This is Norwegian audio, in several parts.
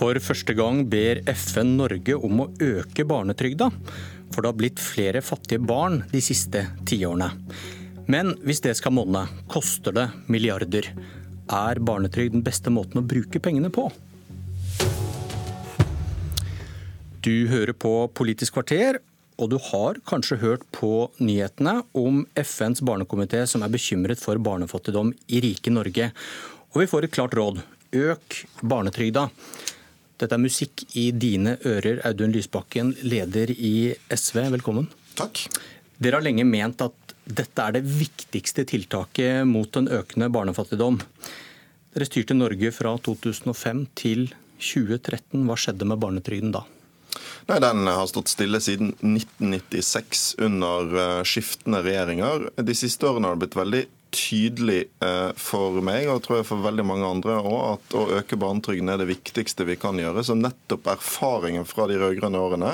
For første gang ber FN Norge om å øke barnetrygda, for det har blitt flere fattige barn de siste tiårene. Men hvis det skal monne, koster det milliarder. Er barnetrygd den beste måten å bruke pengene på? Du hører på Politisk kvarter, og du har kanskje hørt på nyhetene om FNs barnekomité som er bekymret for barnefattigdom i rike Norge. Og vi får et klart råd. Øk barnetrygda. Dette er musikk i dine ører, Audun Lysbakken, leder i SV. Velkommen. Takk. Dere har lenge ment at dette er det viktigste tiltaket mot den økende barnefattigdom. Dere styrte Norge fra 2005 til 2013. Hva skjedde med barnetrygden da? Nei, Den har stått stille siden 1996 under eh, skiftende regjeringer. De siste årene har det blitt veldig tydelig eh, for meg, og tror jeg for veldig mange andre òg, at å øke barnetrygden er det viktigste vi kan gjøre. Så nettopp erfaringen fra de rød-grønne årene,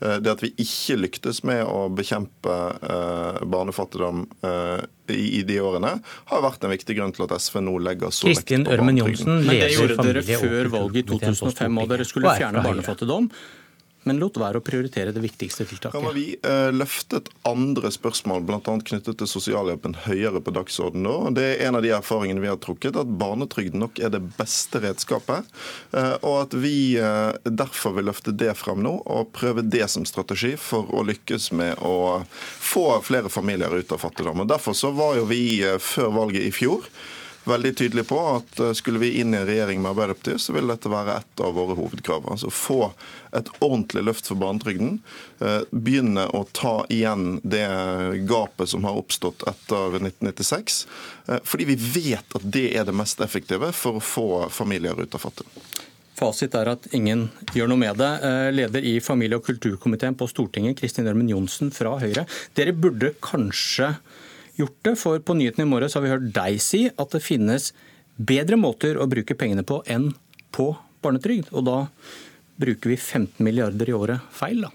eh, det at vi ikke lyktes med å bekjempe eh, barnefattigdom i de årene, har vært en viktig grunn til at SV nå legger så vekt på barnetrygden. Men det gjorde dere før valget i 2005, og dere skulle fjerne barnefattigdom men lot være å prioritere det viktigste tiltaket. Ja, vi eh, løftet andre spørsmål, bl.a. knyttet til sosialhjelpen, høyere på dagsordenen nå. Det er en av de erfaringene vi har trukket, at barnetrygden nok er det beste redskapet. Eh, og at vi eh, derfor vil løfte det frem nå, og prøve det som strategi for å lykkes med å få flere familier ut av fattigdom. Og Derfor så var jo vi før valget i fjor veldig tydelig på at eh, skulle vi inn i en regjering med Arbeiderpartiet, så vil dette være et av våre hovedkrav. Altså Få et ordentlig løft for barnetrygden. Eh, begynne å ta igjen det gapet som har oppstått etter 1996. Eh, fordi vi vet at det er det mest effektive for å få familier ut av fattigdom. Fasit er at ingen gjør noe med det. Leder i familie- og kulturkomiteen på Stortinget, Kristin Ørmen Johnsen fra Høyre. Dere burde kanskje gjort det. For på nyhetene i morges har vi hørt deg si at det finnes bedre måter å bruke pengene på enn på barnetrygd. Og da bruker vi 15 milliarder i året feil, da.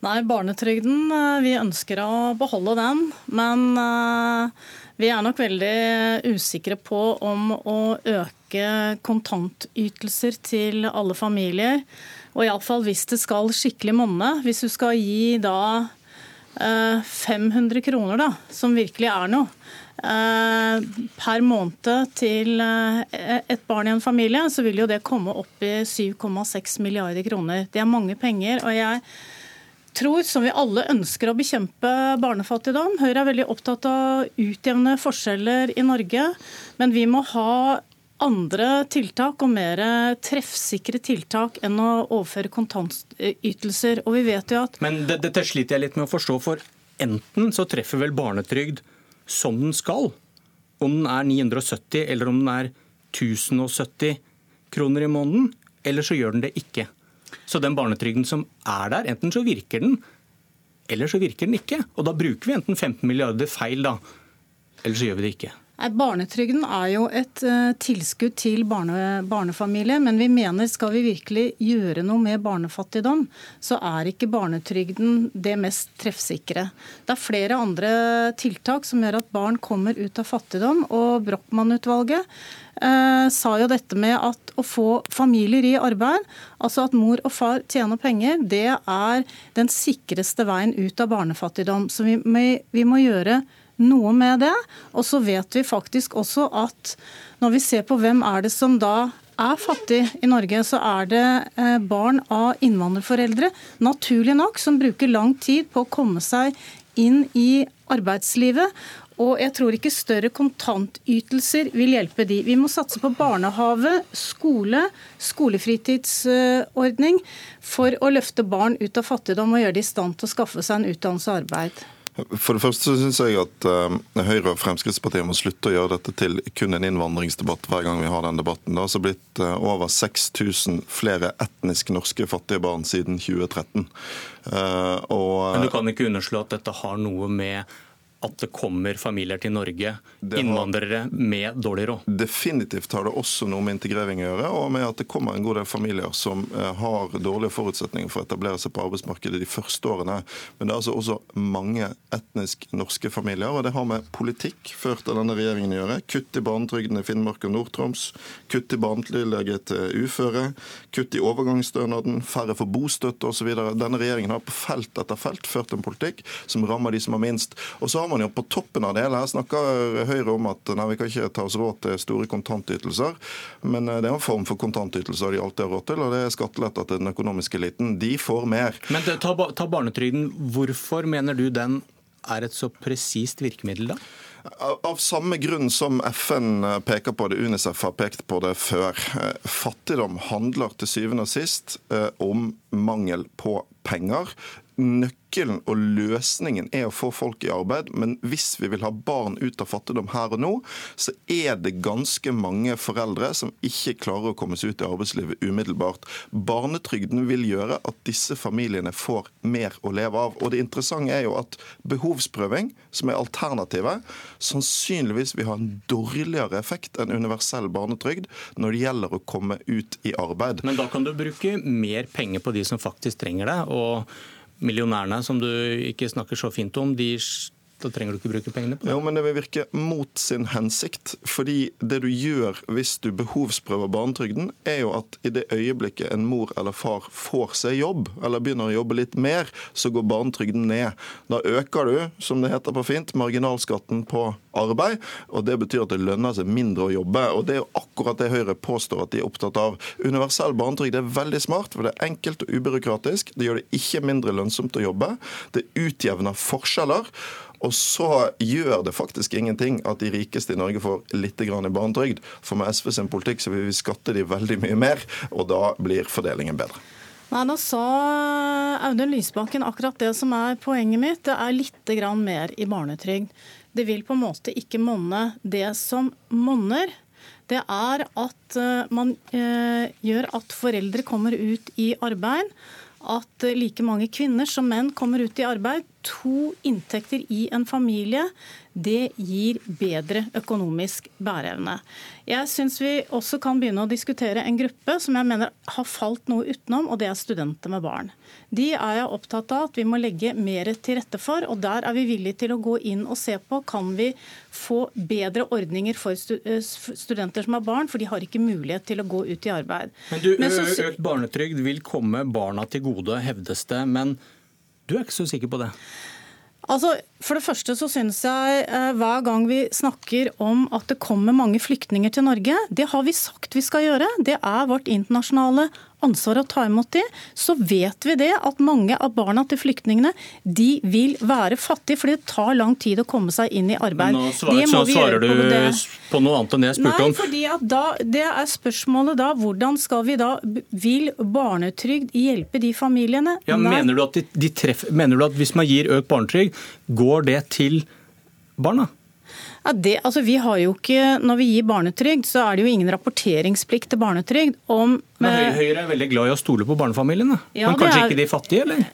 Nei, barnetrygden eh, Vi ønsker å beholde den. Men eh, vi er nok veldig usikre på om å øke kontantytelser til alle familier. Og iallfall hvis det skal skikkelig monne. Hvis du skal gi da 500 eh, kroner, da, som virkelig er noe, eh, per måned til eh, et barn i en familie, så vil jo det komme opp i 7,6 milliarder kroner. Det er mange penger. og jeg tror, som vi alle ønsker å bekjempe barnefattigdom. Høyre er veldig opptatt av å utjevne forskjeller i Norge. Men vi må ha andre tiltak og mer treffsikre tiltak enn å overføre kontantytelser. Og vi vet jo at... Men dette sliter jeg litt med å forstå, for enten så treffer vel barnetrygd som den skal, om den er 970 eller om den er 1070 kroner i måneden, eller så gjør den det ikke. Så den barnetrygden som er der, enten så virker den, eller så virker den ikke. Og da bruker vi enten 15 milliarder feil, da, eller så gjør vi det ikke. Barnetrygden er jo et uh, tilskudd til barne, barnefamilier, men vi mener skal vi virkelig gjøre noe med barnefattigdom, så er ikke barnetrygden det mest treffsikre. Det er flere andre tiltak som gjør at barn kommer ut av fattigdom, og Brochmann-utvalget uh, sa jo dette med at å få familier i arbeid, altså at mor og far tjener penger, det er den sikreste veien ut av barnefattigdom. Så vi, vi må gjøre noe med det. Og så vet vi faktisk også at når vi ser på hvem er det som da er fattig i Norge, så er det eh, barn av innvandrerforeldre, naturlig nok, som bruker lang tid på å komme seg inn i arbeidslivet. Og jeg tror ikke større kontantytelser vil hjelpe de. Vi må satse på barnehage, skole, skolefritidsordning for å løfte barn ut av fattigdom og gjøre de i stand til å skaffe seg en utdannelse og arbeid. For det første syns jeg at uh, Høyre og Fremskrittspartiet må slutte å gjøre dette til kun en innvandringsdebatt hver gang vi har den debatten. Det har altså blitt uh, over 6000 flere etnisk norske fattige barn siden 2013. Uh, og, Men du kan ikke underslå at dette har noe med at det kommer familier til Norge, innvandrere med dårlig råd? Definitivt har det også noe med integrering å gjøre, og med at det kommer en god del familier som eh, har dårlige forutsetninger for å etablere seg på arbeidsmarkedet de første årene. Men det er altså også mange etnisk norske familier, og det har med politikk ført av denne regjeringen å gjøre. Kutt i barnetrygden i Finnmark og Nord-Troms, kutt i barnetillegget til uføre, kutt i overgangsstønaden, færre for bostøtte osv. Denne regjeringen har på felt etter felt ført en politikk som rammer de som har minst. Og så har man jo på toppen av det hele, her snakker Høyre om at nei, vi kan ikke ta oss råd til store kontantytelser. Men eh, det er en form for kontantytelser de alltid har råd til, og det er skatteletter til den økonomiske eliten. De får mer. Men ta, ta barnetrygden. Hvorfor mener du den er et så presist virkemiddel, da? Av samme grunn som FN peker på det, UNICEF har pekt på det før. Eh, fattigdom handler til syvende og sist eh, om mangel på penger nøkkelen og løsningen er å få folk i arbeid, men hvis vi vil ha barn ut av fattigdom her og nå, så er det ganske mange foreldre som ikke klarer å komme seg ut i arbeidslivet umiddelbart. Barnetrygden vil gjøre at disse familiene får mer å leve av. Og det interessante er jo at behovsprøving, som er alternativet, sannsynligvis vil ha en dårligere effekt enn universell barnetrygd når det gjelder å komme ut i arbeid. Men da kan du bruke mer penger på de som faktisk trenger det. Og millionærene, som du ikke snakker så fint om, de da trenger du ikke bruke pengene på det. Jo, men det vil virke mot sin hensikt. Fordi det du gjør hvis du behovsprøver barnetrygden, er jo at i det øyeblikket en mor eller far får seg jobb, eller begynner å jobbe litt mer, så går barnetrygden ned. Da øker du, som det heter på fint, marginalskatten på arbeid, og det betyr at det lønner seg mindre å jobbe. Og det er jo akkurat det Høyre påstår at de er opptatt av. Universell barnetrygd er veldig smart, for det er enkelt og ubyråkratisk. Det gjør det ikke mindre lønnsomt å jobbe. Det utjevner forskjeller. Og så gjør det faktisk ingenting at de rikeste i Norge får litt i barnetrygd. For med SV sin politikk så vil vi skatte de veldig mye mer, og da blir fordelingen bedre. Nei, Nå sa Audun Lysbakken akkurat det som er poenget mitt. Det er litt mer i barnetrygd. Det vil på en måte ikke monne. Det som monner, det er at eh, man eh, gjør at foreldre kommer ut i arbeid at like mange kvinner som menn kommer ut i arbeid. To inntekter i en familie, det gir bedre økonomisk bæreevne. Jeg syns vi også kan begynne å diskutere en gruppe som jeg mener har falt noe utenom, og det er studenter med barn. De er jeg opptatt av at vi må legge mer til rette for, og der er vi villige til å gå inn og se på kan vi få bedre ordninger for eh, studenter som har barn, for de har ikke mulighet til å gå ut i arbeid. Men du, Men så, Økt barnetrygd vil komme barna til gode, hevdes det. men du er ikke så sikker på det? Altså, For det første så syns jeg eh, hver gang vi snakker om at det kommer mange flyktninger til Norge, det har vi sagt vi skal gjøre. Det er vårt internasjonale ansvar å ta imot de, så vet vi det at mange av barna til flyktningene de vil være fattige, fordi det tar lang tid å komme seg inn i arbeid. Nå svarer, så svarer du på, på, noe annet enn det jeg spurte om. Nei, fordi at da, Det er spørsmålet da, hvordan skal vi da Vil barnetrygd hjelpe de familiene? Ja, mener, du de, de treffer, mener du at hvis man gir økt barnetrygd, går det til barna? Ja, det, altså vi har jo ikke, Når vi gir barnetrygd, så er det jo ingen rapporteringsplikt til barnetrygd om Men Høyre er veldig glad i å stole på barnefamiliene. Ja, men kanskje er, ikke de fattige, eller?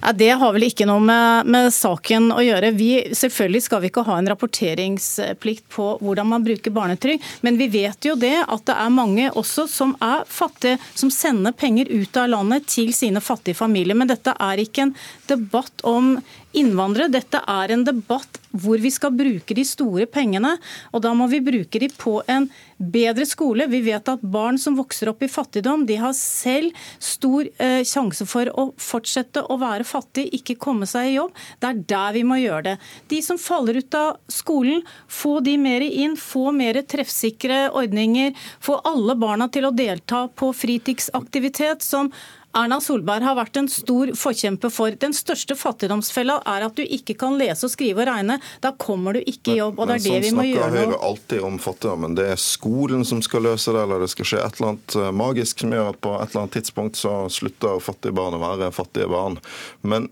Ja, det har vel ikke noe med, med, saken å gjøre. Vi, selvfølgelig skal vi ikke ha en rapporteringsplikt på hvordan man bruker barnetrygd, men vi vet jo det at det er mange også som er fattige, som sender penger ut av landet til sine fattige familier. Men dette er ikke en debatt om innvandrere. Dette er en debatt hvor vi skal bruke de store pengene. Og da må vi bruke de på en bedre skole. Vi vet at barn som vokser opp i fattigdom, de har selv stor eh, sjanse for å fortsette å være fattig, ikke komme seg i jobb. Det er der vi må gjøre det. De som faller ut av skolen, få de mer inn, få mer treffsikre ordninger. Få alle barna til å delta på fritidsaktivitet som Erna Solberg har vært en stor forkjemper for. Den største fattigdomsfella er at du ikke kan lese og skrive og regne. Da kommer du ikke i jobb. og det er det vi må gjøre nå. Men sånn snakker Høyre alltid om fattigdommen. Det er skolen som skal løse det, eller det skal skje et eller annet eh, magisk som gjør at på et eller annet tidspunkt så slutter fattige barn å være fattige barn. Men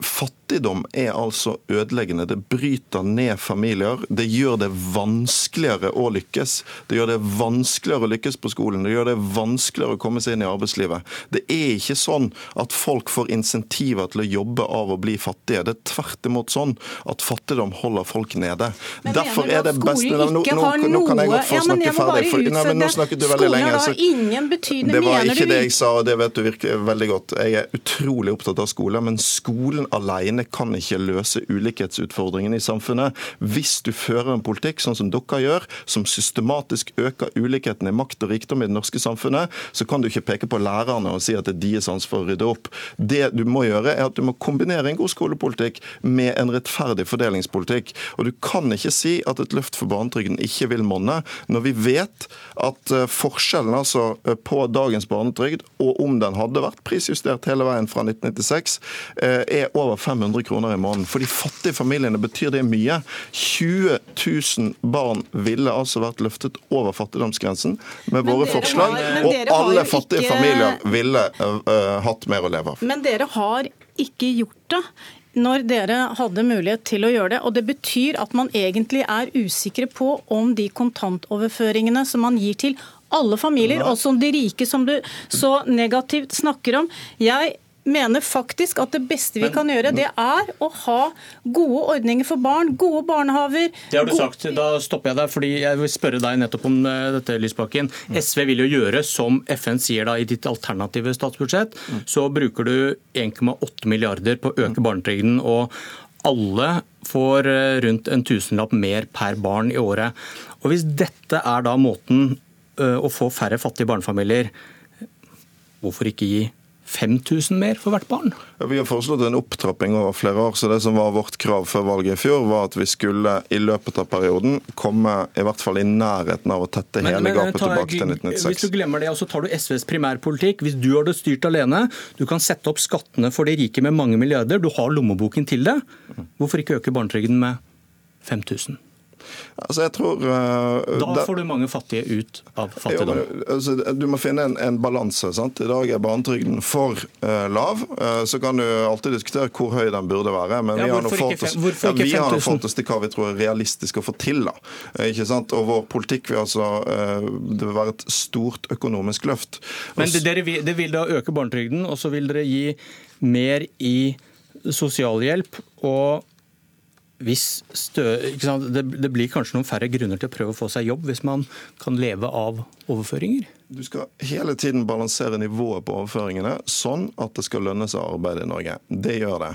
fattige Fattigdom er altså ødeleggende. Det bryter ned familier. Det gjør det vanskeligere å lykkes. Det gjør det vanskeligere å lykkes på skolen. Det gjør det vanskeligere å komme seg inn i arbeidslivet. Det er ikke sånn at folk får insentiver til å jobbe av å bli fattige. Det er tvert imot sånn at fattigdom holder folk nede. Men Derfor er det best nå, nå, nå, kan jeg godt få snakke ja, ferdig. For, nei, men nå snakket du veldig lenge. Så, det var ikke det jeg sa, og det vet du virkelig veldig godt. Jeg er utrolig opptatt av skole, men skolen alene kan ikke løse ulikhetsutfordringene i samfunnet. Hvis du fører en politikk sånn som dere gjør, som systematisk øker ulikheten i makt og rikdom i det norske samfunnet, så kan du ikke peke på lærerne og si at det er deres ansvar å rydde opp. Det du må gjøre, er at du må kombinere en god skolepolitikk med en rettferdig fordelingspolitikk. Og du kan ikke si at et løft for barnetrygden ikke vil monne, når vi vet at eh, forskjellen altså eh, på dagens barnetrygd, og om den hadde vært prisjustert hele veien fra 1996, eh, er over 500 kroner i måneden. For de fattige familiene betyr det mye. 20 000 barn ville altså vært løftet over fattigdomsgrensen med våre forslag, har, og alle fattige ikke... familier ville uh, hatt mer å leve av. Men dere har ikke gjort det når dere hadde mulighet til å gjøre det. Og det betyr at man egentlig er usikre på om de kontantoverføringene som man gir til alle familier, også de rike som du så negativt snakker om. Jeg mener faktisk at det beste vi kan gjøre, det er å ha gode ordninger for barn, gode barnehaver. Det har du sagt. Da stopper jeg deg, fordi jeg vil spørre deg nettopp om eh, dette, Lysbakken. Mm. SV vil jo gjøre som FN sier da i ditt alternative statsbudsjett. Mm. Så bruker du 1,8 milliarder på å øke mm. barnetrygden. og alle får eh, rundt en tusenlapp mer per barn i året. Og Hvis dette er da måten eh, å få færre fattige barnefamilier, hvorfor ikke gi 5000 mer for hvert barn? Ja, vi har foreslått en opptrapping over flere år. så Det som var vårt krav før valget i fjor, var at vi skulle i løpet av perioden komme i hvert fall i nærheten av å tette men, hele men, gapet tar, tilbake til 1996. Hvis du glemmer det, og så tar du SVs primærpolitikk. Hvis du har det styrt alene, du kan sette opp skattene for de rike med mange milliarder, du har lommeboken til det. Hvorfor ikke øke barnetrygden med 5000? Altså, jeg tror... Uh, da får du mange fattige ut av fattigdom. Jo, altså, du må finne en, en balanse. I dag er barnetrygden for uh, lav. Uh, så kan du alltid diskutere hvor høy den burde være. Men ja, vi har nå fått, oss, ja, vi har fått oss til hva vi tror er realistisk å få til. da. Ikke sant? Og vår politikk vil altså det vil være et stort økonomisk løft. Men det, dere, det vil da øke barnetrygden, og så vil dere gi mer i sosialhjelp. og stø, det, det, blir kanskje noen færre grunner til å prøve å få seg jobb hvis man kan leve av overføringer? Du skal hele tiden balansere nivået på overføringene sånn at det skal lønne seg å arbeide i Norge. Det gjør det.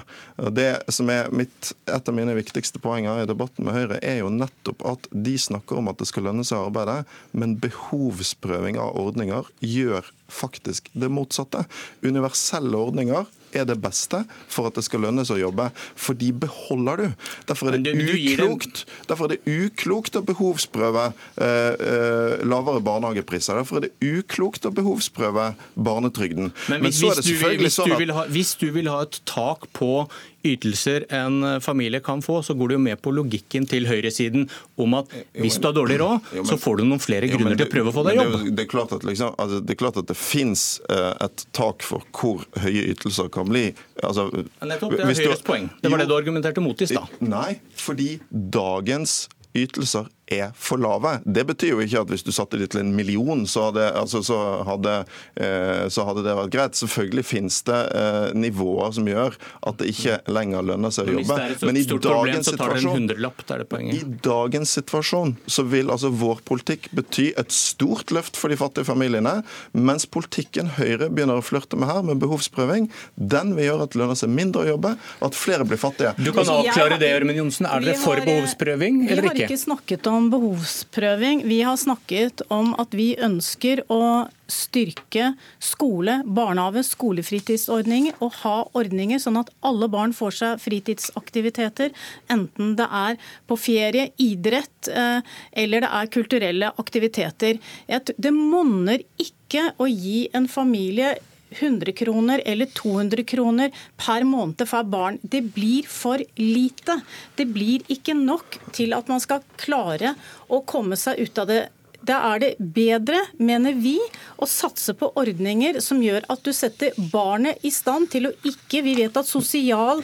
Det som er mitt, Et av mine viktigste poenger i debatten med Høyre er jo nettopp at de snakker om at det skal lønne seg å arbeide, men behovsprøving av ordninger gjør faktisk det motsatte. Universelle ordninger er det beste for at det skal lønnes å jobbe. For de beholder du. Derfor er det, uklokt, derfor er det uklokt å behovsprøve eh, eh, lavere barnehagepriser. Derfor er det uklokt å behovsprøve barnetrygden. Men hvis, Men hvis, du, hvis, du sånn ha, hvis du vil ha et tak på ytelser en familie kan få, så går det jo med på logikken til høyresiden om at hvis du har dårlig råd, så får du noen flere grunner til å prøve å få deg jobb. Det, er klart at, liksom, altså, det, er klart at det fins eh, et tak for hvor høye ytelser kan bli. Altså, Nettopp, det er Høyres poeng. Det var det du argumenterte mot i stad. Nei, fordi dagens ytelser er for lave. Det betyr jo ikke at hvis du satte det til en million, så hadde, altså, så hadde, eh, så hadde det vært greit. Selvfølgelig finnes det eh, nivåer som gjør at det ikke lenger lønner seg å jobbe. Men i dagens, problem, i dagens situasjon så vil altså vår politikk bety et stort løft for de fattige familiene, mens politikken Høyre begynner å flørte med her, med behovsprøving, den vil gjøre at det lønner seg mindre å jobbe, og at flere blir fattige. Du kan avklare det, Ørmen Johnsen. Er dere for behovsprøving eller ikke? Vi har ikke snakket om om behovsprøving. Vi har snakket om at vi ønsker å styrke skole, barnehage, skolefritidsordninger og ha ordninger sånn at alle barn får seg fritidsaktiviteter. Enten det er på ferie, idrett eh, eller det er kulturelle aktiviteter. Det monner ikke å gi en familie 100 kroner eller 200 kroner per måned for barn. Det blir for lite. Det blir ikke nok til at man skal klare å komme seg ut av det Da er det bedre, mener vi, å satse på ordninger som gjør at du setter barnet i stand til å ikke Vi vet at sosial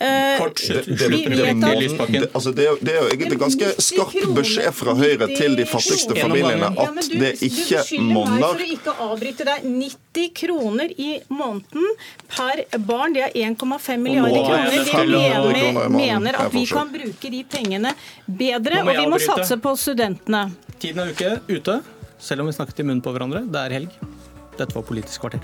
Eh, Kort det, altså er jo egentlig ganske skarp beskjed fra Høyre til de fattigste familiene at det ikke monner. For å ikke avbryte deg. 90 kroner i måneden per barn, det er 1,5 milliarder kroner. Vi mener, mener at vi kan bruke de pengene bedre, og vi må satse på studentene. Tiden er uke ute, selv om vi snakket i munnen på hverandre. Det er helg. Dette var Politisk kvarter.